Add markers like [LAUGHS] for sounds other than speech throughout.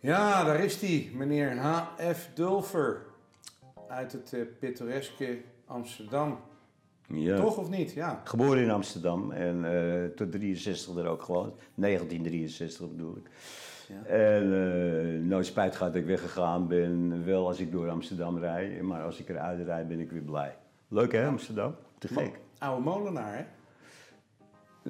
Ja, daar is hij, meneer H.F. Dulfer. Uit het uh, pittoreske Amsterdam. Ja. Toch of niet? Ja. Geboren in Amsterdam en uh, tot 63 er ook gewoond. 1963 bedoel ik. Ja. En uh, nooit spijt gehad dat ik weggegaan ben. Wel als ik door Amsterdam rijd, maar als ik eruit rijd ben ik weer blij. Leuk hè, Amsterdam? Te gek. Oude molenaar hè?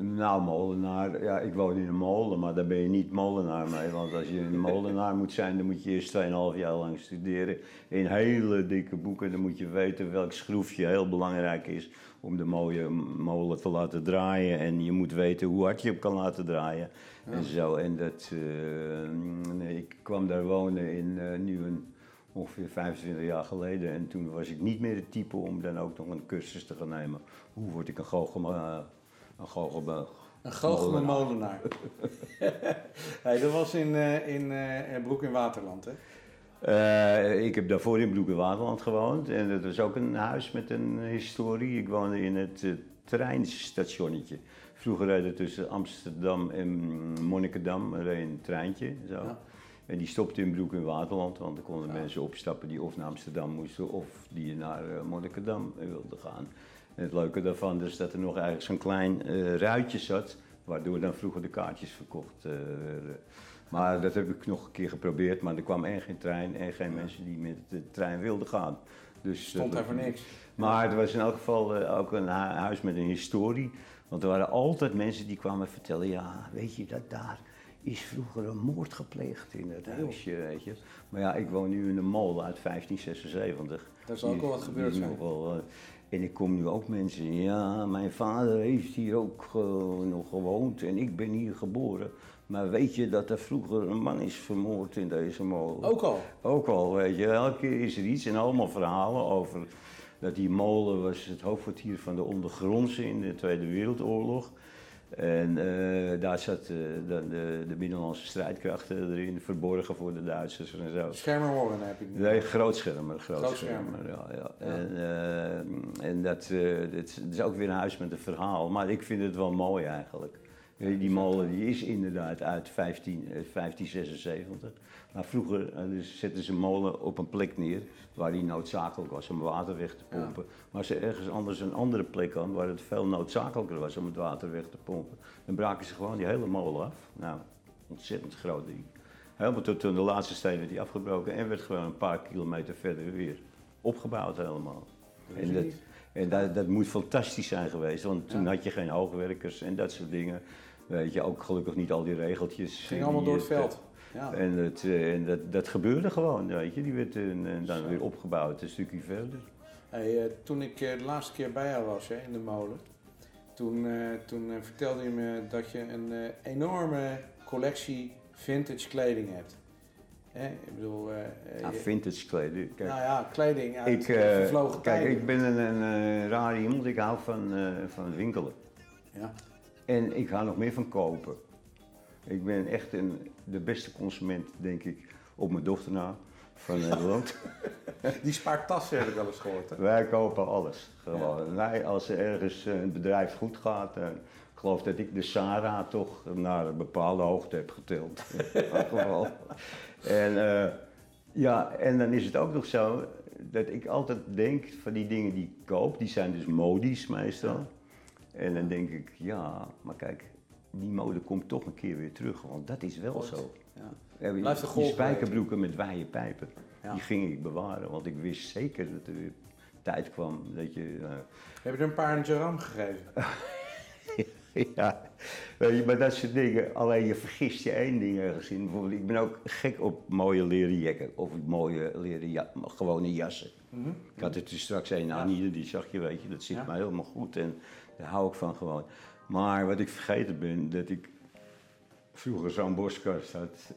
Nou, molenaar, ja, ik woon in een molen, maar daar ben je niet molenaar mee. Want als je een molenaar moet zijn, dan moet je eerst 2,5 jaar lang studeren in hele dikke boeken. Dan moet je weten welk schroefje heel belangrijk is om de mooie molen te laten draaien. En je moet weten hoe hard je hem kan laten draaien. En zo. En dat, uh, nee, ik kwam daar wonen in uh, nu een, ongeveer 25 jaar geleden. En toen was ik niet meer de type om dan ook nog een cursus te gaan nemen. Hoe word ik een goochelaar? Een. Een goochelmolenaar. [LAUGHS] hey, dat was in, uh, in Broek in Waterland, hè? Uh, ik heb daarvoor in Waterland gewoond. En dat was ook een huis met een historie. Ik woonde in het treinstationnetje. Vroeger reden tussen Amsterdam en Monnikendam een treintje. Zo. Ja. En die stopte in Broek in Waterland, want er konden ja. mensen opstappen die of naar Amsterdam moesten of die naar uh, Monnikendam wilden gaan. En het leuke daarvan is dat er nog eigenlijk zo'n klein ruitje zat, waardoor dan vroeger de kaartjes verkocht werden. Maar dat heb ik nog een keer geprobeerd, maar er kwam en geen trein en geen mensen die met de trein wilden gaan. Dus, Stond daar voor niks. Maar er was in elk geval ook een huis met een historie. Want er waren altijd mensen die kwamen vertellen, ja, weet je dat daar is vroeger een moord gepleegd in het huisje, weet je. Maar ja, ik woon nu in een molen uit 1576. Daar zal ook wel wat gebeurd zijn. Uh, en ik kom nu ook mensen, ja, mijn vader heeft hier ook uh, nog gewoond en ik ben hier geboren. Maar weet je dat er vroeger een man is vermoord in deze molen? Ook al? Ook al, weet je. Elke keer is er iets en allemaal verhalen over dat die molen was het hoofdkwartier van de ondergrondse in de Tweede Wereldoorlog. En uh, daar zat uh, de, de, de, binnenlandse strijdkrachten erin, verborgen voor de Duitsers en zo. Schermerhoorn heb ik nu. Nee, grootschermer. grootschermer. Ja, ja. ja. En, uh, en dat, het is ook weer een huis met een verhaal, maar ik vind het wel mooi eigenlijk. Die molen die is inderdaad uit 15, 1576. Maar vroeger dus zetten ze molen op een plek neer waar die noodzakelijk was om water weg te pompen. Ja. Maar als ze ergens anders een andere plek hadden waar het veel noodzakelijker was om het water weg te pompen, dan braken ze gewoon die hele molen af. Nou, ontzettend groot ding. Helemaal tot de laatste steen werd die afgebroken en werd gewoon een paar kilometer verder weer opgebouwd helemaal. En dat, en dat, dat, moet fantastisch zijn geweest, want toen ja. had je geen hoogwerkers en dat soort dingen. Weet je, ook gelukkig niet al die regeltjes. Ging allemaal door het veld. Ja. En, het, en dat, dat gebeurde gewoon, weet je. Die werd uh, dan Zo. weer opgebouwd een stukje verder. Hey, uh, toen ik uh, de laatste keer bij jou was hè, in de molen, toen, toen vertelde je me dat je een enorme collectie vintage kleding hebt. Hè? Ik bedoel... ja, vintage kleding. Kijk, nou ja, kleding uit ik, vervlogen Kijk, ik ben een, een raar iemand. Ik hou van, van winkelen. Ja. En ik hou nog meer van kopen. Ik ben echt een, de beste consument, denk ik, op mijn dochter na van Nederland. [LAUGHS] Die spaart tassen, heb ik wel eens gehoord. Hè? Wij kopen alles. Gewoon. Ja. Wij, als er ergens een bedrijf goed gaat, dan, ik geloof dat ik de Sarah toch naar een bepaalde hoogte heb getild. [LAUGHS] en, uh, ja, en dan is het ook nog zo dat ik altijd denk van die dingen die ik koop, die zijn dus modisch meestal. En dan denk ik, ja, maar kijk, die mode komt toch een keer weer terug, want dat is wel zo. Ja. Die, Blijft de die spijkerbroeken met wijde pijpen, ja. die ging ik bewaren, want ik wist zeker dat er weer tijd kwam dat je... Uh... Heb je er een paar aan Jaram gegeven? [LAUGHS] ja, maar dat soort dingen. Alleen je vergist je één ding ergens in. Bijvoorbeeld, ik ben ook gek op mooie leren jacken of mooie leren ja, gewone jassen. Mm -hmm. Ik had het er straks een aan hier, die zag je, weet je, dat zit ja. mij helemaal goed en daar hou ik van gewoon. Maar wat ik vergeten ben, dat ik vroeger zo'n boskast had. [LAUGHS]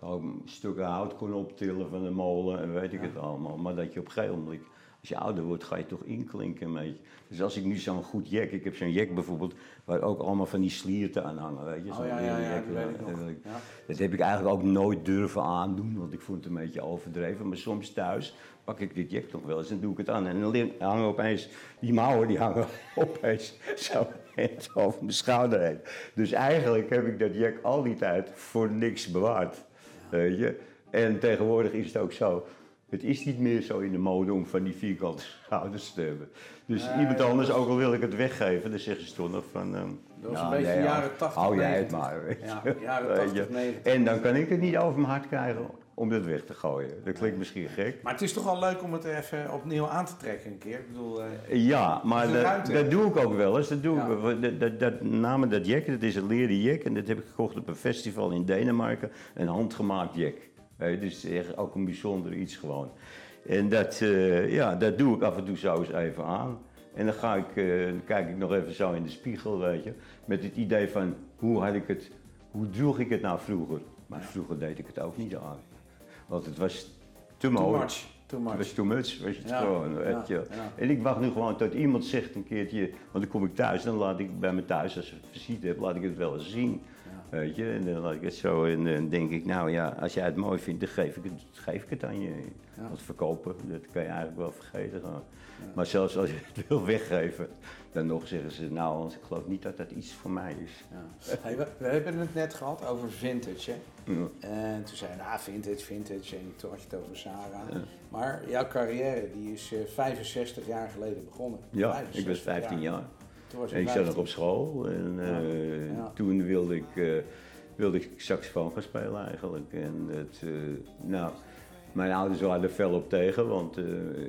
En stukken hout kon optillen van de molen en weet ik ja. het allemaal. Maar dat je op een gegeven moment als je ouder wordt ga je toch inklinken een beetje. Dus als ik nu zo'n goed jack, ik heb zo'n jack bijvoorbeeld, waar ook allemaal van die slierten aan hangen, weet je. Oh ja, ja, ja, dat weet ik nog. Ja. Dat heb ik eigenlijk ook nooit durven aandoen, want ik vond het een beetje overdreven. Maar soms thuis pak ik dit jack toch wel eens en doe ik het aan. En dan hangen opeens, die mouwen die hangen [LAUGHS] opeens zo over mijn schouder heen. Dus eigenlijk heb ik dat jack al die tijd voor niks bewaard, weet je. En tegenwoordig is het ook zo, het is niet meer zo in de mode om van die vierkante schouders te hebben. Dus iemand anders, ook al wil ik het weggeven, dan zeggen ze toch nog van... Um, dat was een beetje nee, jaren 80, Hou jij het maar, weet je. Ja, jaren 80, 90. En dan kan ik het niet over mijn hart krijgen om dat weg te gooien. Dat klinkt misschien gek. Maar het is toch wel leuk om het even opnieuw aan te trekken een keer? Ik bedoel, uh, ja, maar dat, dat, doe ik ook wel eens. Dat doe ik, dat, dat, dat, namen dat jack, dat is een leren jack. En dat heb ik gekocht op een festival in Denemarken. Een handgemaakt jack. Dus echt ook een bijzonder iets gewoon. En dat, uh, ja, dat doe ik af en toe zo eens even aan. En dan ga ik, uh, kijk ik nog even zo in de spiegel, weet je. Met het idee van, hoe had ik het, hoe droeg ik het nou vroeger? Maar vroeger deed ik het ook niet aan. Want het was te mooi. Too much. Too much. Het was too much, was het gewoon. Ja, je. En ik wacht nu gewoon tot iemand zegt een keertje, want dan kom ik thuis, dan laat ik bij me thuis, als ik visite heb, laat ik het wel eens zien. Weet je, en dan laat ik het zo en dan denk ik, nou ja, als jij het mooi vindt, dan geef ik het, geef ik het aan je. Want verkopen, dat kan je eigenlijk wel vergeten. Maar zelfs als je het [LAUGHS] wil weggeven, dan nog zeggen ze, nou, ik geloof niet dat dat iets voor mij is. Ja. Hey, we, hebben het net gehad over vintage, hè? En toen zei je, nou, vintage, vintage, en toen had je het over Sarah. Maar jouw carrière, die is 65 eh, jaar geleden begonnen. Ja, ik was 15 jaar. En ik zat nog op school en uh, toen wilde ik, uh, wilde ik saxofoon gaan spelen eigenlijk. En het, nou, mijn ouders waren er fel op tegen, want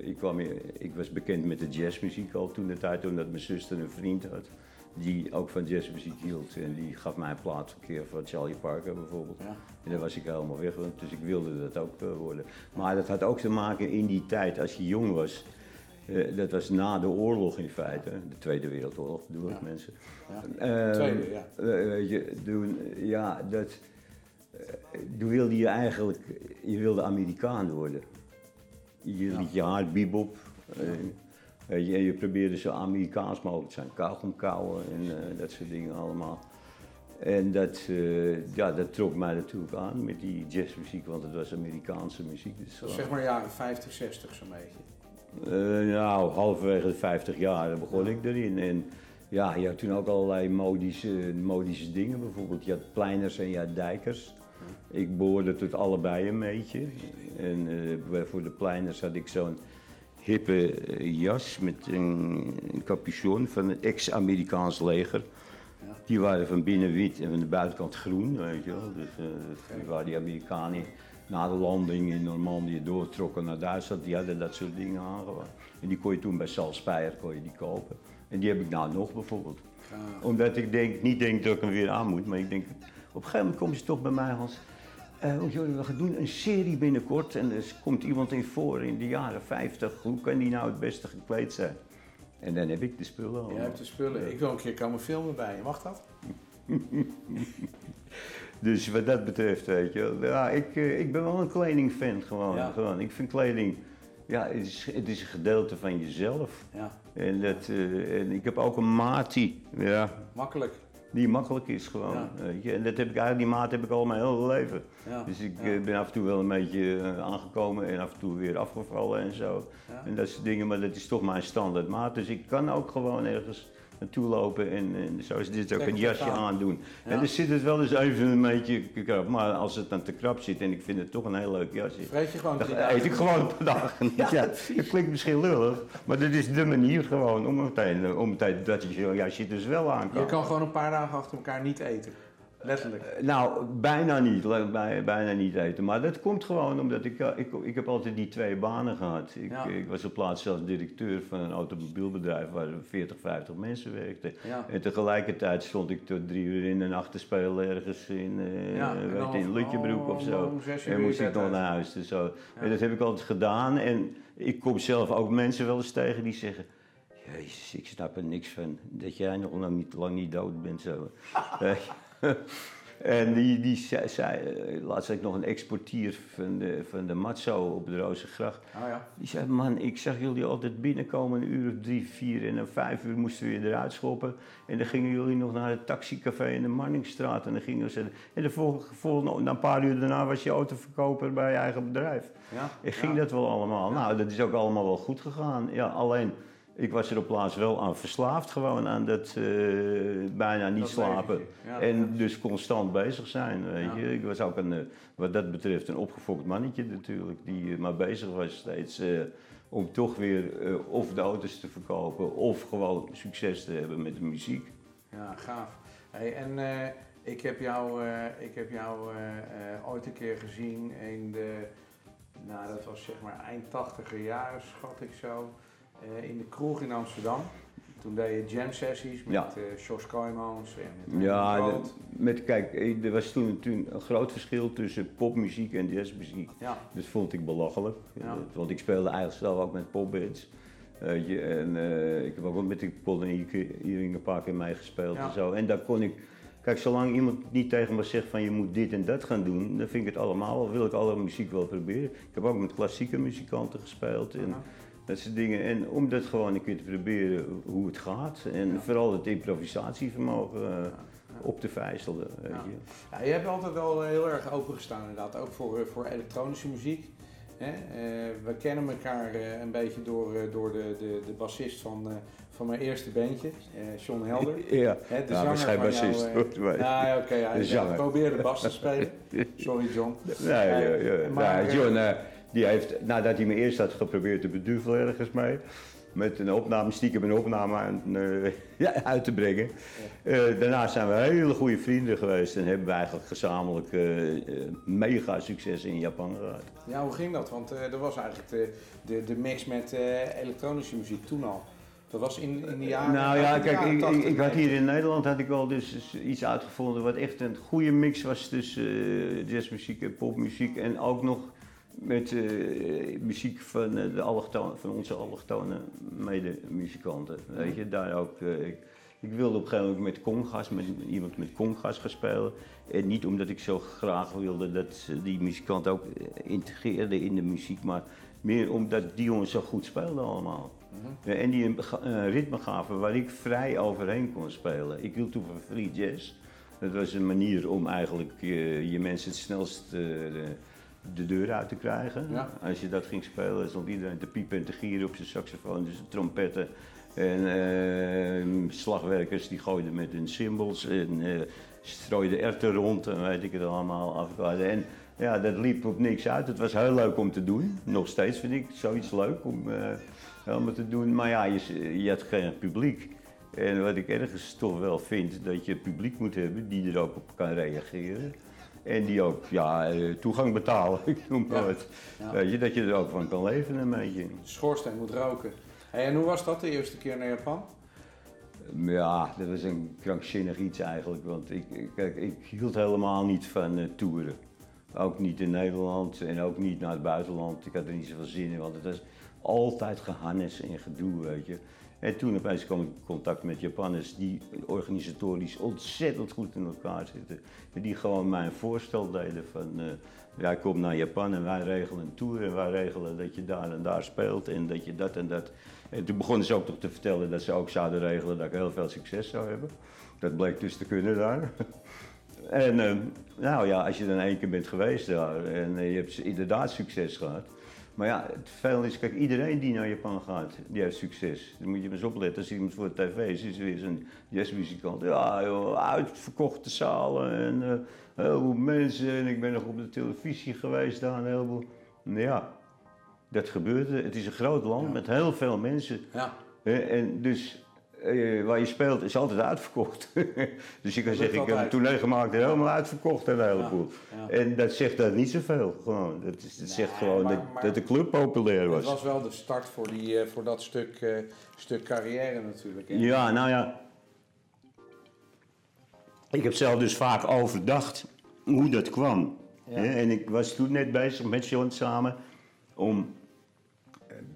ik, kwam, ik was bekend met de jazzmuziek al toen de tijd, omdat mijn zuster een vriend had die ook van jazzmuziek hield. En die gaf mij een plaat keer van Charlie Parker bijvoorbeeld. Ja. En daar was ik helemaal weg, dus ik wilde dat ook worden. Maar dat had ook te maken in die tijd, als je jong was. Uh, dat was na de oorlog in feite, de Tweede Wereldoorlog bedoel ik ja. mensen. Ja. Tweede, ja. weet je, doen, ja, dat toen wilde je eigenlijk, je wilde Amerikaan worden. Je liet je hart bebop. Je, je probeerde zo Amerikaans mogelijk te zijn. Kauwgom kauwen en uh, dat soort dingen allemaal. En dat, uh, ja, dat trok mij natuurlijk aan met die jazzmuziek, want het was Amerikaanse muziek. Dus zeg maar jaren 50, 60 zo'n beetje? Nou, halverwege de 50 jaar begon ik erin. En ja, je had toen ook allerlei modische, modische dingen. Bijvoorbeeld, je had pleiners en je had dijkers. Ik behoorde tot allebei een beetje. En uh, voor de pleiners had ik zo'n hippe eh, jas met een, een capuchon van het ex-Amerikaans leger. Ja. Die waren van binnen wit en van de buitenkant groen, weet je wel. Dus uh, waren die Amerikanen na de landing in Normandië doortrokken naar Duitsland, die hadden dat soort dingen aangewaard. En die kon je toen bij Salzpeier kon je die kopen. En die heb ik nou nog bijvoorbeeld. Omdat ik denk, niet denk dat ik hem weer aan moet, maar ik denk, op een gegeven moment komen ze toch bij mij als uh, we gaan doen een serie binnenkort en er komt iemand in voor in de jaren 50. Hoe kan die nou het beste gekleed zijn? En dan heb ik de spullen al. Je hebt de spullen. Ik wil een keer komen filmen bij je. Mag dat? [LAUGHS] dus wat dat betreft, weet je ja, ik, uh, ik ben wel een kledingfan gewoon, ja. gewoon. Ik vind kleding, ja, het is, het is een gedeelte van jezelf. Ja. En, dat, uh, en ik heb ook een mati. Ja. Makkelijk die makkelijk is gewoon. Weet je. En dat heb ik eigenlijk, die maat heb ik al mijn hele leven. Ja. Dus ik eh, ben af en toe wel een beetje aangekomen en af en toe weer afgevallen en zo. En dat soort dingen, maar dat is toch mijn standaard maat. Dus ik kan ook gewoon ergens naartoe lopen en, en zoals dit ook een jasje aandoen. En dan zit het wel eens even een beetje krap, maar als het dan te krap zit en ik vind het toch een heel leuk jasje. Vreet je gewoon dan eet ik gewoon een paar [LAUGHS] dagen. Ja, ja, dat klinkt misschien lullig, maar dat is de manier gewoon om meteen, om meteen dat je zo'n jasje dus wel aan kan. Je kan gewoon een paar dagen achter elkaar niet eten. Letterlijk? Uh, nou, bijna niet. Bij, bijna niet eten. Maar dat komt gewoon omdat ik, ik, ik heb altijd die twee banen gehad. Ik, ik was op plaats zelfs directeur van een automobielbedrijf waar 40, 50 mensen werkten. En tegelijkertijd stond ik tot drie uur in de nacht te spelen ergens in, uh, ja, weet in Lutjebroek of zo. En moest ik dan naar huis. Dus zo. En dat heb ik altijd gedaan. En ik kom zelf ook mensen wel eens tegen die zeggen... Jezus, ik snap er niks van. Dat jij nog lang niet, lang niet dood bent zo. [LAUGHS] [LAUGHS] En die, die zei, zei eh, laatst had ik nog een exportier van de, van de Matzo op de Rozengracht. Oh ja. Die zei, man, ik zag jullie altijd binnenkomen, een uur of drie, vier en om vijf uur moesten we weer eruit schoppen. En dan gingen jullie nog naar het taxicafé in de Manningstraat en dan gingen ze... En de volgende, volgende, na een paar uur daarna was je autoverkoper bij je eigen bedrijf. Ja, En ging ja. dat wel allemaal? Nou, dat is ook allemaal wel goed gegaan. Ja, alleen, ik was er op plaats wel aan verslaafd gewoon, aan dat eh, bijna niet Dat slapen. Ja, en dus constant bezig zijn, weet Ja. je. Ik was ook een, eh, wat dat betreft een opgefokt mannetje natuurlijk, die eh, maar bezig was steeds om toch weer of de auto's te verkopen of gewoon succes te hebben met de muziek. Ja, gaaf. Hey, en ik heb jou, ik heb jou ooit een keer gezien in de, nou dat was zeg maar eind tachtiger jaren, schat ik zo, in de kroeg in Amsterdam. Toen deed je jam sessies met Ja. eh Jos Kooijmans en met Ja, de- met, kijk, eh, er was toen, toen een groot verschil tussen popmuziek en jazzmuziek. Ja, Dat vond ik belachelijk. Ja. Eh, Want ik speelde eigenlijk zelf ook met popbands. Weet je, en eh, ik heb ook met de Polonieke hier een paar keer meegespeeld Ja. en zo. En daar kon ik. Kijk, zolang iemand niet tegen me zegt van je moet dit en dat gaan doen, dan vind ik het allemaal, wel- wil ik alle muziek wel proberen. Ik heb ook met klassieke muzikanten gespeeld en. Dat soort dingen. En om dat gewoon een keer te proberen hoe het gaat. En Ja. vooral het improvisatievermogen eh, op te vijzelen. Weet je. Ja, je hebt altijd wel heel erg opengestaan inderdaad, ook voor, eh, voor elektronische muziek. Hè? Eh, we kennen elkaar een beetje door, door de, de, de bassist van, van mijn eerste bandje, John Helder. [LAUGHS] Ja, Hè, de zanger van bassist. jou, oké, hij probeerde bas te spelen. [LAUGHS] Sorry John. Nee. Maar, Ja, John, die heeft, nadat hij me eerst had geprobeerd te beduvelen ergens mee, met een opname, stiekem een opname aan, eh, [LAUGHS] ja, uit te brengen. Eh, daarna zijn we hele goede vrienden geweest en hebben we eigenlijk gezamenlijk eh, mega succes in Japan gehad. Ja, hoe ging dat? Want dat was eigenlijk de, de, de mix met elektronische muziek toen al. Dat was in, in de jaren nou ja, kijk, ik, ik, 80, ik had 90. hier in Nederland had ik wel dus iets uitgevonden wat echt een goede mix was tussen jazzmuziek en popmuziek. En ook nog met eh, muziek van, eh, de van onze allochtone medemuzikanten. Weet je, daar ook. eh, ik, ik wilde op een gegeven moment met congas, met iemand met congas gaan spelen. En niet omdat ik zo graag wilde dat die muzikant ook integreerde in de muziek, maar meer omdat die jongens zo goed speelden allemaal. Mhm. En die een ritme gaven waar ik vrij overheen kon spelen. Ik hield toen van free jazz. Dat was een manier om eigenlijk je mensen het snelst de, de deur uit te krijgen. Ja. Als je dat ging spelen, stond iedereen te piepen en te gieren op zijn saxofoon. Dus de trompetten en eh, slagwerkers die gooiden met hun cymbals en eh, strooiden erten rond en weet ik het allemaal af. En ja, dat liep op niks uit. Het was heel leuk om te doen. Nog steeds vind ik zoiets leuk om eh, helemaal te doen. Maar ja, je, je had geen publiek. En wat ik ergens toch wel vind, dat je publiek moet hebben die er ook op kan reageren. En die ook ja, eh, toegang betalen, [LAUGHS] ik noem maar Ja. wat. Ja. Weet je, dat je er ook van kan leven een beetje. Schoorsteen moet roken. Hey, en hoe was dat de eerste keer naar Japan? Ja, dat was een krankzinnig iets eigenlijk. Want ik, ik- kijk, ik hield helemaal niet van eh, toeren. Ook niet in Nederland en ook niet naar het buitenland. Ik had er niet zoveel zin in, want het was altijd gehannes en gedoe, weet je. En toen opeens kwam ik in contact met Japanners die organisatorisch ontzettend goed in elkaar zitten. En die gewoon mij een voorstel deden van, eh jij komt naar Japan en wij regelen een tour en wij regelen dat je daar en daar speelt en dat je dat en dat. En toen begonnen ze ook nog te vertellen dat ze ook zouden regelen dat ik heel veel succes zou hebben. Dat bleek dus te kunnen daar. [LAUGHS] En eh, nou ja, als je dan één keer bent geweest daar en eh, je hebt inderdaad succes gehad. Maar ja, het vervelende is, kijk, iedereen die naar Japan gaat, die heeft succes. Dan moet je maar eens opletten. Als iemand voor de tv is, is er weer zo'n jazzmuzikant. Ja, joh, uitverkochte zalen en eh heel veel mensen. En ik ben nog op de televisie geweest daar, een heleboel. Nou ja, dat gebeurde. Het is een groot land Ja. met heel veel mensen. Ja. Hè, En dus eh, waar je speelt is altijd uitverkocht. [LAUGHS] dus je kan Dat zeggen, ik heb een gemaakt en helemaal uitverkocht een heleboel. Ja. En dat zegt dat niet zoveel. Gewoon. Dat, is, dat Nee, zegt gewoon maar- dat, maar- dat de club populair Het was. was wel de start voor, die, eh, voor dat stuk, eh, stuk carrière natuurlijk. hè? Ja, nou ja. Ik heb zelf dus vaak overdacht hoe dat kwam. Ja. En ik was toen net bezig met John samen om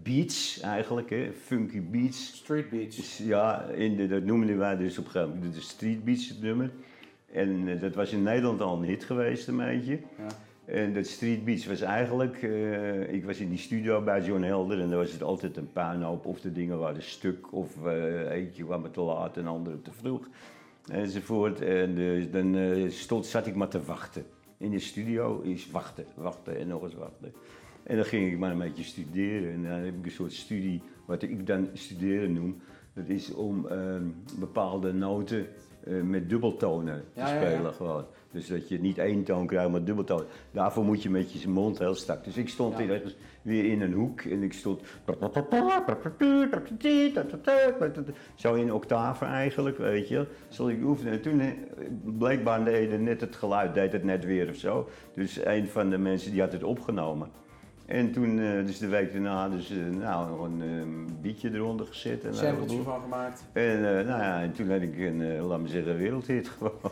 beats eigenlijk, hè, funky beats. Street Beach. Dus Ja, in de, dat noemden wij dus op een gegeven moment de street beats het nummer. En dat was in Nederland al een hit geweest, een beetje. Ja. En dat Street Beats was eigenlijk, ik was in die studio bij John Helder en daar was het altijd een puinhoop of de dingen waren stuk of uh, eentje kwam te laat en andere te vroeg enzovoort. En dus dan stond, zat ik maar te wachten. In de studio is wachten, wachten en nog eens wachten. En dan ging ik maar een beetje studeren. En dan heb ik een soort studie, wat ik dan studeren noem. Dat is om ehm, bepaalde noten uh, met dubbeltonen te spelen gewoon. Dus dat je niet één toon krijgt, maar dubbeltoon. Daarvoor moet je met je mond heel strak. Dus ik stond ergens weer in een hoek en ik stond... Zo in octaven eigenlijk, weet je. Zal ik oefenen. En toen eh, blijkbaar deed net het geluid, deed het net weer of zo. Dus een van de mensen die had het opgenomen. En toen, uh, dus de week daarna, dus, nou, nog een uh, bietje eronder gezet. Een sampletje van gemaakt. En, nou ja, en toen had ik een, laat me zeggen, wereldhit [LAUGHS] gewoon.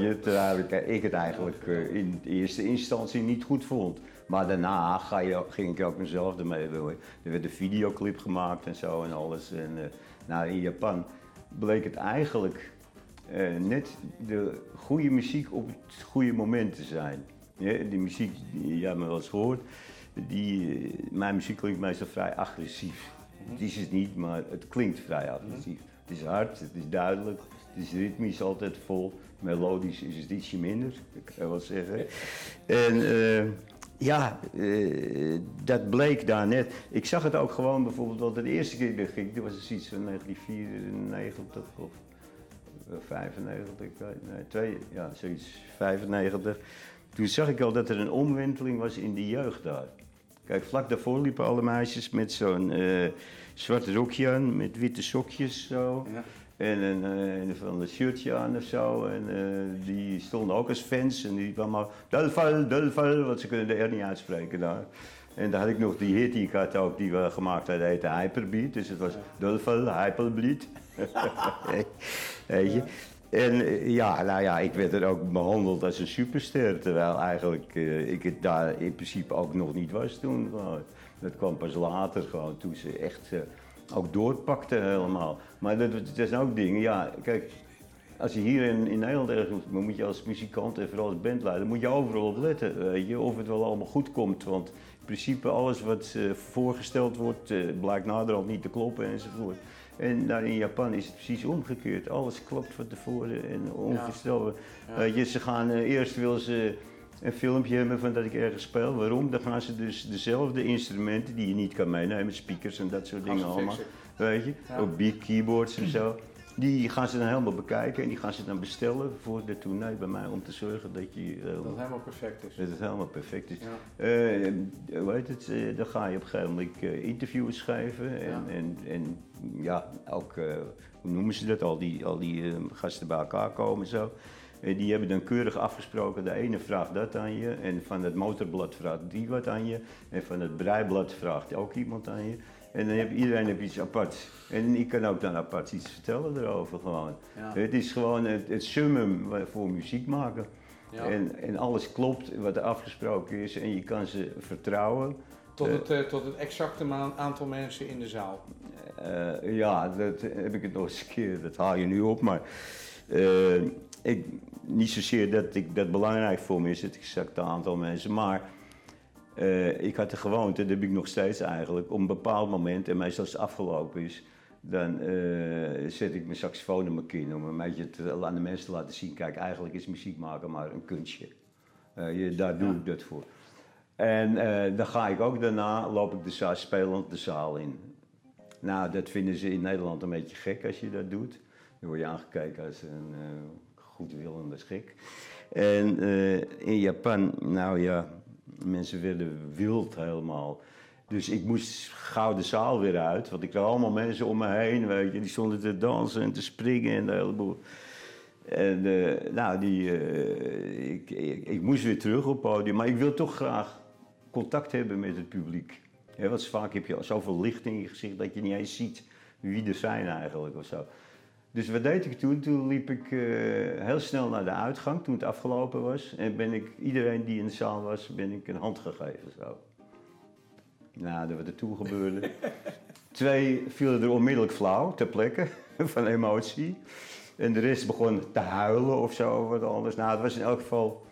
je, terwijl ik, ik het eigenlijk in eerste instantie niet goed vond. Maar daarna ga je, ging ik ook mezelf ermee doen. Er werd een videoclip gemaakt en zo en alles. En nou, in Japan bleek het eigenlijk net de goede muziek op het goede moment te zijn. Ja, die muziek, die, hebt me wel eens gehoord, die, eh, mijn muziek klinkt meestal vrij agressief. Het is het niet, maar het klinkt vrij agressief. Het is hard, het is duidelijk, het is ritmisch altijd vol. Melodisch is het ietsje minder, ik kan wel zeggen. En uh, ja, uh, dat bleek daar net. Ik zag het ook gewoon bijvoorbeeld, want de eerste keer dat ging, dat was iets van 1994 of 95, nee, twee, ja, zoiets, 95. Toen zag ik al dat er een omwenteling was in de jeugd daar. Kijk, vlak daarvoor liepen alle meisjes met zo'n uh, zwart rokje aan, met witte sokjes zo. Ja. En een, een van een shirtje aan of zo. En uh, die stonden ook als fans. En die kwamen maar, Delval, Delval, want ze kunnen de R niet uitspreken daar. En dan had ik nog die hit die ik had ook, die we gemaakt hadden, heette Hyperbeat. Dus het was ja. Delval, Hyperbeat. [LAUGHS] Weet je? En eh, ja, nou ja, ik werd er ook behandeld als een superster. Terwijl eigenlijk uh, ik het daar in principe ook nog niet was toen. Dat kwam pas later gewoon, toen ze echt uh, ook doorpakte helemaal. Maar dat, zijn ook dingen, ja, kijk, als je hier in, in Nederland ergens moet je als muzikant en vooral als bandleider, moet je overal op letten, je, of het wel allemaal goed komt. Want in principe alles wat voorgesteld wordt, blijkt naderhand niet te kloppen enzovoort. En daar in Japan is het precies omgekeerd. Alles klopt van tevoren en onvoorstelbaar. Ja. ze gaan, uh, eerst willen ze een filmpje hebben van dat ik ergens speel. Waarom? Dan gaan ze dus dezelfde instrumenten die je niet kan meenemen, speakers en dat soort dingen allemaal. Weet je, ook beat keyboards en zo. Die gaan ze dan helemaal bekijken en die gaan ze dan bestellen voor de tournee bij mij om te zorgen dat je... Uh, dat het helemaal perfect is. Dat het helemaal perfect is. Ja. Uh, hoe heet het, uh, dan ga je op een gegeven moment interviews schrijven en, ja. en, en ja, ook, hoe noemen ze dat, al die, al die gasten bij elkaar komen en zo. die hebben dan keurig afgesproken, de ene vraagt dat aan je en van het motorblad vraagt die wat aan je en van het breiblad vraagt ook iemand aan je. En dan heb iedereen heb iets apart. En ik kan ook dan apart iets vertellen erover gewoon. Het is gewoon het, het summum voor muziek maken. Ja. En, en alles klopt wat er afgesproken is en je kan ze vertrouwen. Tot het, uh, tot het exacte aantal mensen in de zaal. Uh, ja, dat heb ik het nog eens een keer, dat haal je nu op. Maar uh, ik, niet zozeer dat ik dat belangrijk voor me is, het exacte aantal mensen. Maar uh, ik had de gewoonte, dat heb ik nog steeds eigenlijk, op een bepaald moment, en meestal als het afgelopen is, dan uh, zet ik mijn saxofoon in mijn kin om een beetje te, aan de mensen te laten zien, kijk, eigenlijk is muziek maken maar een kunstje. Uh, je, daar doe ik dat voor. En dan ga ik ook daarna, loop ik de zaal, spelend de zaal in. Nou, dat vinden ze in Nederland een beetje gek als je dat doet. Dan word je aangekeken als een goedwillende schik. En in Japan, nou ja, Mensen werden wild helemaal. Dus ik moest gauw de zaal weer uit, want ik had allemaal mensen om me heen, weet je. Die stonden te dansen en te springen en de hele boel. En uh, nou, die, uh, ik, ik, moest weer terug op het podium, maar ik wil toch graag contact hebben met het publiek. Want vaak heb je zoveel licht in je gezicht dat je niet eens ziet wie er zijn eigenlijk of zo. Dus wat deed ik toen? Toen liep ik uh, heel snel naar de uitgang toen het afgelopen was. En ben ik iedereen die in de zaal was, ben ik een hand gegeven. Zo. Nou, wat er toen gebeurde. [LAUGHS] Twee vielen er onmiddellijk flauw ter plekke [LAUGHS] van emotie. En de rest begon te huilen of zo of wat anders. Nou, het was in elk geval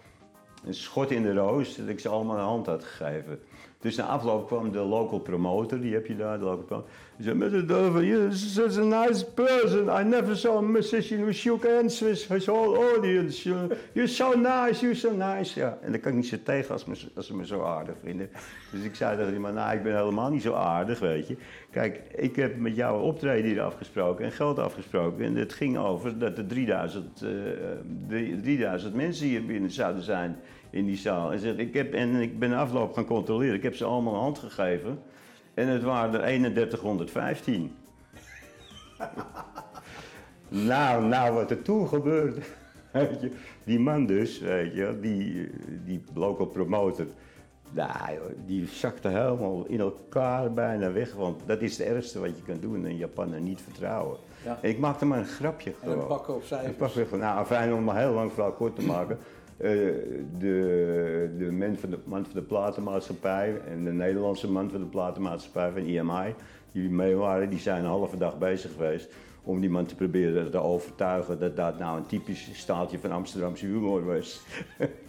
een schot in de roos dat ik ze allemaal een hand had gegeven. Dus na afloop kwam de local promoter, die heb je daar, de local promoter. Die zei, Mr. Dover, you're such a nice person. I never saw a musician who shook hands with his whole audience. You're so nice, you're so nice. Ja, en dan kan ik niet zo tegen als, als ze me zo aardig vinden. Dus ik zei tegen die man, nou, ik ben helemaal niet zo aardig, weet je. Kijk, ik heb met jou een optreden hier afgesproken en geld afgesproken. En het ging over dat er 3000, uh, 3000 mensen hier binnen zouden zijn in die zaal. En, zegt, ik heb, en ik ben afloop gaan controleren. Ik heb ze allemaal een hand gegeven. En het waren er 3115. [LAUGHS] nou, nou, wat er toen gebeurde. [LAUGHS] Weet je, die man dus, weet je, die, die local promotor. Nou, die zakte helemaal in elkaar bijna weg. Want dat is het ergste wat je kan doen: een Japaner niet vertrouwen. Ja. En ik maakte maar een grapje gewoon. En een pakken op cijfers. Een pak nou, fijn om maar heel lang verhaal kort te maken. Uh, de, de man, van de man van de platenmaatschappij en de Nederlandse man van de platenmaatschappij van IMI, die mee waren, die zijn een halve dag bezig geweest om die man te proberen te overtuigen dat dat nou een typisch staaltje van Amsterdamse humor was.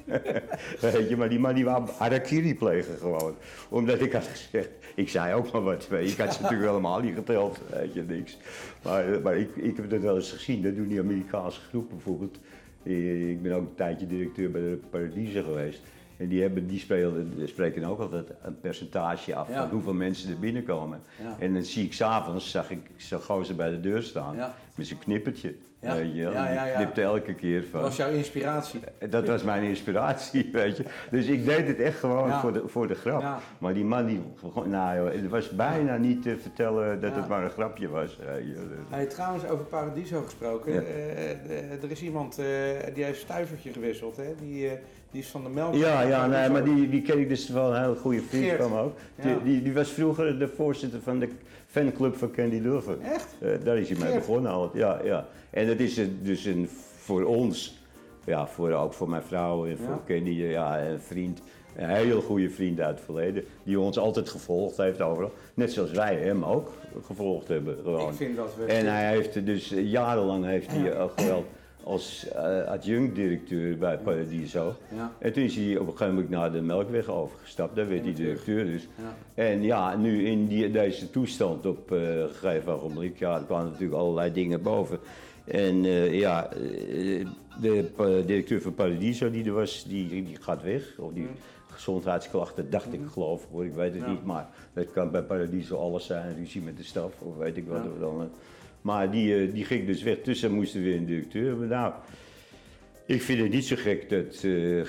[LAUGHS] Weet je, maar die man die wou harakiri plegen gewoon. Omdat ik had gezegd, ik zei ook maar wat, weet je. Ik had ze natuurlijk helemaal niet geteld, weet je, niks. Maar, maar ik, ik heb het wel eens gezien, dat doen die Amerikaanse groepen bijvoorbeeld. Ik ben ook een tijdje directeur bij de Paradiese geweest. En die, hebben, die spelen, spreken ook altijd een percentage af van hoeveel mensen er binnenkomen. En dan zie ik s'avonds, zag ik zo'n gozer bij de deur staan met zijn knippertje. Ja. Weet je, ja, ja, ja. knipte elke keer van. Dat was jouw inspiratie? Dat was mijn inspiratie, [LAUGHS] weet je. Dus ik deed het echt gewoon voor, de, voor de grap. Maar die man, die, nou joh, het was bijna niet te vertellen dat het maar een grapje was. Hey, trouwens, over Paradiso gesproken. Uh, er is iemand uh, die heeft stuivertje gewisseld, hè? Die, uh, die is van de melk. Ja, ja nee, maar die, die ken ik dus wel een hele goede vriend Geert. van me ook. Die, die, die, was vroeger de voorzitter van de fanclub van Candy Dulver. Echt? daar is hij mee begonnen al. Ja, ja. En dat is dus een, voor ons, ja, voor, ook voor mijn vrouw en voor Kenny, ja, een vriend. Een heel goede vriend uit het verleden, die ons altijd gevolgd heeft overal. Net zoals wij hem ook gevolgd hebben. Gewoon. Ik vind dat we... En hij heeft dus jarenlang heeft hij ook wel als uh, adjunct-directeur bij Paradiso. Ja. En toen is hij op een gegeven moment naar de Melkweg overgestapt, daar werd hij directeur dus. Ja. En ja, nu in die, deze toestand op uh, een gegeven ogenblik, ja, er kwamen natuurlijk allerlei dingen boven. En uh, ja, de directeur van Paradiso die er was, die, die gaat weg. Of die gezondheidsklachten, dacht ik geloof ik, ik weet het niet. Maar dat kan bij Paradiso alles zijn, ruzie met de staf of weet ik wat. Dan, maar die, eh, die ging dus weg, tussen moesten weer een directeur Nou, ik vind het niet zo gek dat uh,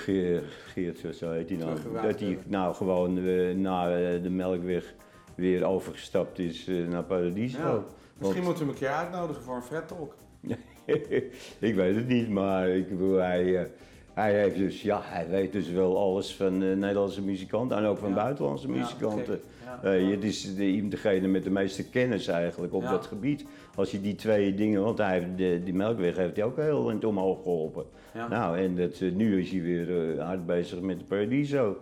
Geert, zo heet hij nou, dat hij nou gewoon uh, naar de Melkweg weer overgestapt is naar Paradiso. Ja, misschien moeten we een keer uitnodigen voor een Fred Talk. [LAUGHS] ik weet het niet, maar ik bedoel, hij, hij heeft dus, ja, hij weet dus wel alles van Nederlandse muzikanten en ook van buitenlandse muzikanten. Ja, het is de, degene met de meeste kennis eigenlijk op dat gebied. Als je die twee dingen, want hij heeft de, die melkweg heeft hij ook heel in het omhoog geholpen. Nou, en dat, eh, nu is hij weer uh, hard bezig met de Paradiso.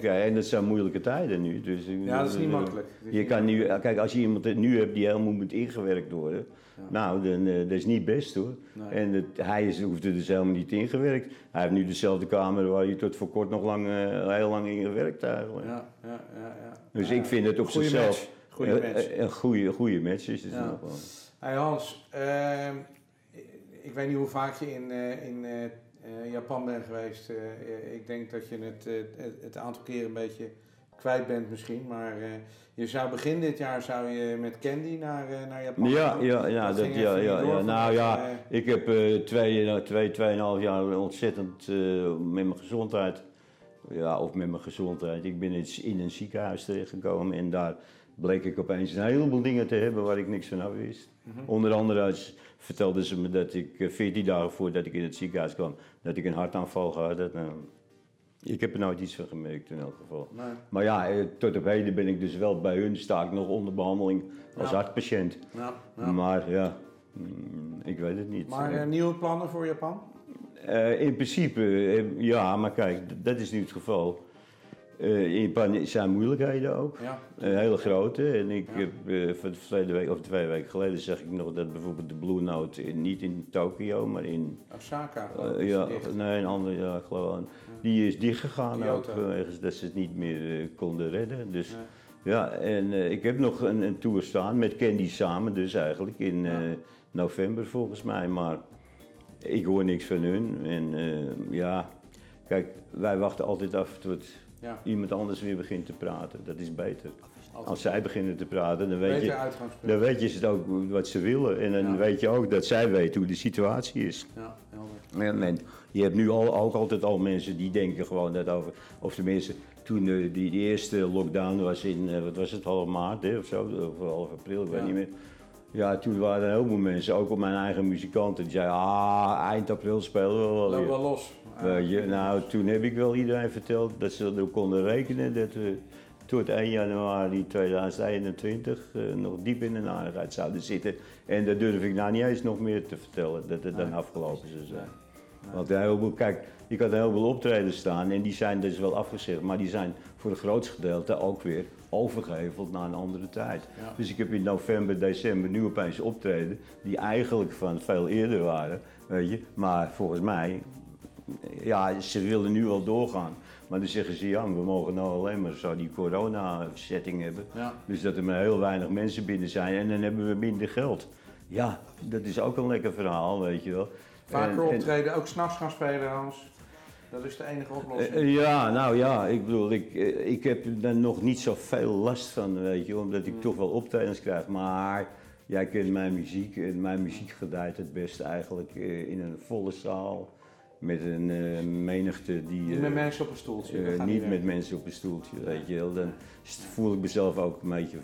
Ja, en dat zijn moeilijke tijden nu. Dus, ja, dat is niet makkelijk. Je kan nu, kijk, als je iemand nu hebt die helemaal moet ingewerkt worden, nou, dan, uh, dat is niet best hoor. En het, hij is, hoeft er dus helemaal niet ingewerkt. Hij heeft nu dezelfde kamer waar je tot voor kort nog lang, uh, heel lang in gewerkt eigenlijk. Ja, ja, ja, ja. Dus ik vind het op zichzelf een goede, goede match is het nog wel. Hey Hans, uh, ik weet niet hoe vaak je in, uh, in Japan bent geweest. ik denk dat je het, het aantal keren een beetje kwijt bent misschien. Maar je zou begin dit jaar zou je met Candy naar, naar Japan Ja, ja, ja, dat, ja, ja, ja. Nou ja, ik heb twee, twee, tweeënhalf jaar ontzettend met mijn gezondheid... Ja, of met mijn gezondheid. Ik ben in een ziekenhuis terechtgekomen en daar bleek ik opeens een heleboel dingen te hebben waar ik niks van af wist. Mhm. Onder andere vertelden ze me dat ik 14 eh, dagen voordat ik in het ziekenhuis kwam, dat ik een hartaanval had. Ik heb er nooit iets van gemerkt in elk geval. Maar ja, eh, tot op heden ben ik dus wel bij hun, sta ik nog onder behandeling als hartpatiënt. Ja, ja. Maar ja, mm, ik weet het niet. Maar uh, nieuwe plannen voor Japan? in principe, ja, maar kijk, dat is niet het geval. Uh, in Pan zijn moeilijkheden ook. Ja. Uh, hele grote. En ik heb uh, van week, of twee weken geleden zeg ik nog dat bijvoorbeeld de Blue Note in, niet in Tokio, maar in. Osaka. ja, nee, een andere, ja, gewoon. Die is dichtgegaan ook, wegens dat ze het niet meer konden redden. Dus ja, en ik heb nog een, een, tour staan met Candy samen, dus eigenlijk in november volgens mij. Maar ik hoor niks van hun. En ja, kijk, wij wachten altijd af tot ja. iemand anders weer begint te praten. Dat is beter. Als zij beginnen te praten, dan weet, je, dan weet je het ook wat ze willen. En dan weet je ook dat zij weten hoe de situatie is. Ja, helder. En, je hebt nu al, ook altijd al mensen die denken gewoon dat over, of tenminste toen de, die, die eerste lockdown was in, uh, wat was het, half maart hè, of zo, of half april, ik weet niet meer. Ja, toen waren er heel veel mensen, ook op mijn eigen muzikanten, die zeiden, ah, eind april spelen we wel weer. wel los. je, nou, toen heb ik wel iedereen verteld dat ze erop konden rekenen dat we tot 1 januari 2021 uh, nog diep in de narigheid zouden zitten. En dat durf ik nou niet eens nog meer te vertellen, dat het dan afgelopen zou zijn. Want een heleboel, kijk, ik had een heleboel optredens staan en die zijn dus wel afgezegd, maar die zijn voor het grootste gedeelte ook weer overgeheveld naar een andere tijd. Dus ik heb in november, december nu opeens optreden die eigenlijk van veel eerder waren, weet je. Maar volgens mij, ja, ze willen nu wel doorgaan. Maar dan zeggen ze, ja, we mogen nou alleen maar zo die corona-setting hebben. Dus dat er maar heel weinig mensen binnen zijn en dan hebben we minder geld. Ja, dat is ook een lekker verhaal, weet je wel. Vaker optreden, ook s'nachts gaan spelen, Hans. Dat is de enige oplossing. Uh, ja, nou ja, ik bedoel, ik, eh, ik heb er nog niet zoveel last van, weet je, omdat ik hmm. toch wel optredens krijg. Maar jij kent mijn muziek en mijn muziek gedijt het best eigenlijk in een volle zaal. Met een uh, menigte die. Niet met mensen op een stoeltje. niet met mensen op een stoeltje, weet je wel. Dan voel ik mezelf ook een beetje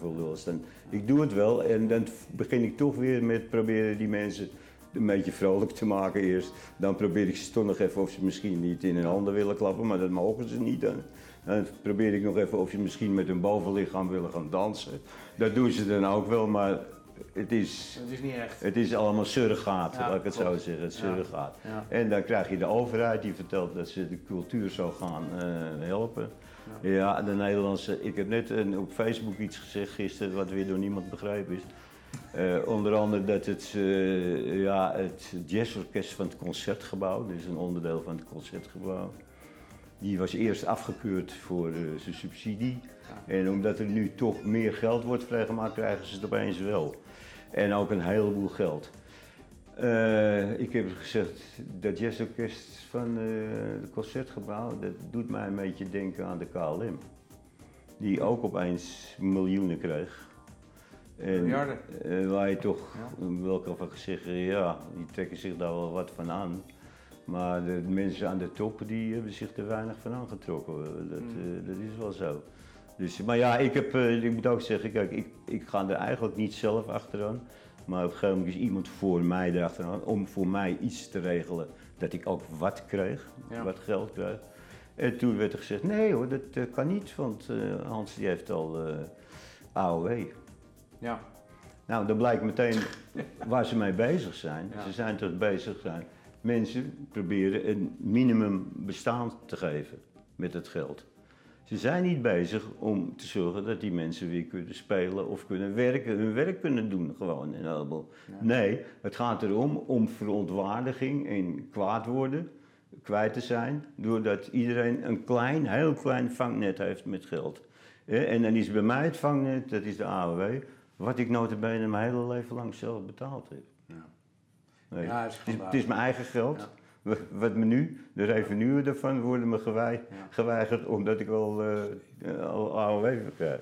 Dan, ik doe het wel en dan begin ik toch weer met proberen die mensen een beetje vrolijk te maken eerst. Dan probeer ik ze toch nog even of ze misschien niet in hun handen willen klappen, maar dat mogen ze niet. Dan, dan probeer ik nog even of ze misschien met hun bovenlichaam willen gaan dansen. Dat doen ze dan ook wel, maar het is, het is niet echt. Het is allemaal surrogaat, laat ik het zo zeggen. Ja. En dan krijg je de overheid die vertelt dat ze de cultuur zou gaan uh, helpen. Ja. de Nederlandse. Ik heb net op Facebook iets gezegd gisteren wat weer door niemand begrepen is. Uh, onder andere dat het, uh, ja, het jazzorkest van het Concertgebouw, dus een onderdeel van het Concertgebouw, die was eerst afgekeurd voor uh, zijn subsidie. En omdat er nu toch meer geld wordt vrijgemaakt, krijgen ze het opeens wel. En ook een heleboel geld. ik heb gezegd, dat jazzorkest van het Concertgebouw, dat doet mij een beetje denken aan de KLM. Die ook opeens miljoenen kreeg. En, uh, waar je toch ja. wel kan zeggen, ja, die trekken zich daar wel wat van aan. Maar de mensen aan de top die hebben zich er weinig van aangetrokken. Dat, mm. uh, dat is wel zo. Dus, maar ja, ik, heb, uh, ik moet ook zeggen, kijk, ik, ik ga er eigenlijk niet zelf achteraan. Maar op een gegeven moment is iemand voor mij erachteraan om voor mij iets te regelen dat ik ook wat kreeg, wat geld kreeg. En toen werd er gezegd, nee hoor, dat kan niet, want Hans die heeft al AOW. Ja. Nou, dan blijkt meteen [LAUGHS] waar ze mee bezig zijn. Ze zijn toch bezig zijn. Mensen proberen een minimum bestaan te geven met het geld. Ze zijn niet bezig om te zorgen dat die mensen weer kunnen spelen of kunnen werken, hun werk kunnen doen gewoon in Elbel. Nee, het gaat erom om verontwaardiging en kwaad worden kwijt te zijn, doordat iedereen een klein, heel klein vangnet heeft met geld. En dan is bij mij het vangnet, dat is de AOW, wat ik notabene mijn hele leven lang zelf betaald heb. Ja. Nee. Ja, het, is het, is, mijn eigen geld. Wat me nu, de revenuen ervan worden me geweigerd omdat ik al, uh, al AOW krijg.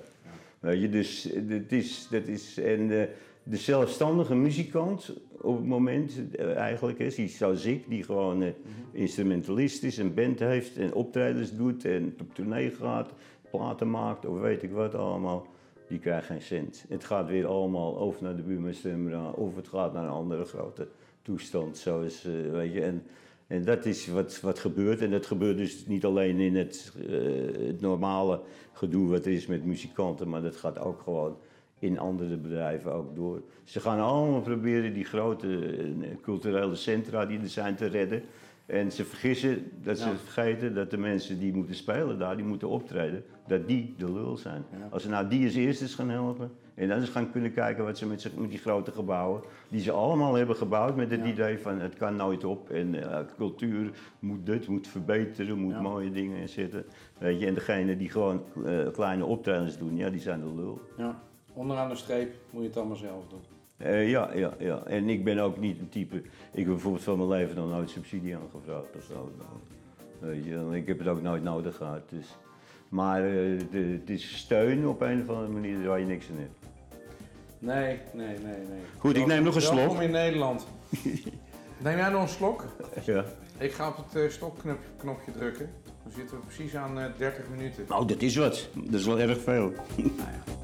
Weet je, dus dat is, dat is, en uh, de zelfstandige muzikant op het moment uh, eigenlijk is, zoals ik, die gewoon mm -hmm. instrumentalist is, een band heeft en optredens doet en op tournee gaat, platen maakt of weet ik wat allemaal die krijgt geen cent. Het gaat weer allemaal over naar de buurman of het gaat naar een andere grote toestand. Zo is, uh, weet je, en, en dat is wat, wat gebeurt. En dat gebeurt dus niet alleen in het, uh, het normale gedoe wat er is met muzikanten, maar dat gaat ook gewoon in andere bedrijven ook door. Ze gaan allemaal proberen die grote uh, culturele centra die er zijn te redden. En ze vergissen dat ze vergeten dat de mensen die moeten spelen daar, die moeten optreden, dat die de lul zijn. Als ze nou die als eerste gaan helpen en dan eens gaan kunnen kijken wat ze met, met die grote gebouwen, die ze allemaal hebben gebouwd met het idee van het kan nooit op en uh, cultuur moet dit, moet verbeteren, moet mooie dingen zitten. Weet je, en degene die gewoon uh, kleine optredens doen, ja, die zijn de lul. Ja, onderaan de streep moet je het allemaal zelf doen. Uh, ja, ja, ja. En ik ben ook niet een type. Ik heb bijvoorbeeld van mijn leven nog nooit subsidie aangevraagd of zo. Weet je, ik heb het ook nooit nodig gehad. Dus. Maar uh, de, het is steun op een of andere manier waar je niks aan hebt. Nee, nee, nee, nee. Goed, ik neem nog een slok. Welkom in Nederland. [LAUGHS] neem jij nog een slok? Ja. Ik ga op het uh, stopknopje drukken. Dan zitten we precies aan 30 minuten. Nou, dat is wat. Dat is wel erg veel. nou ja.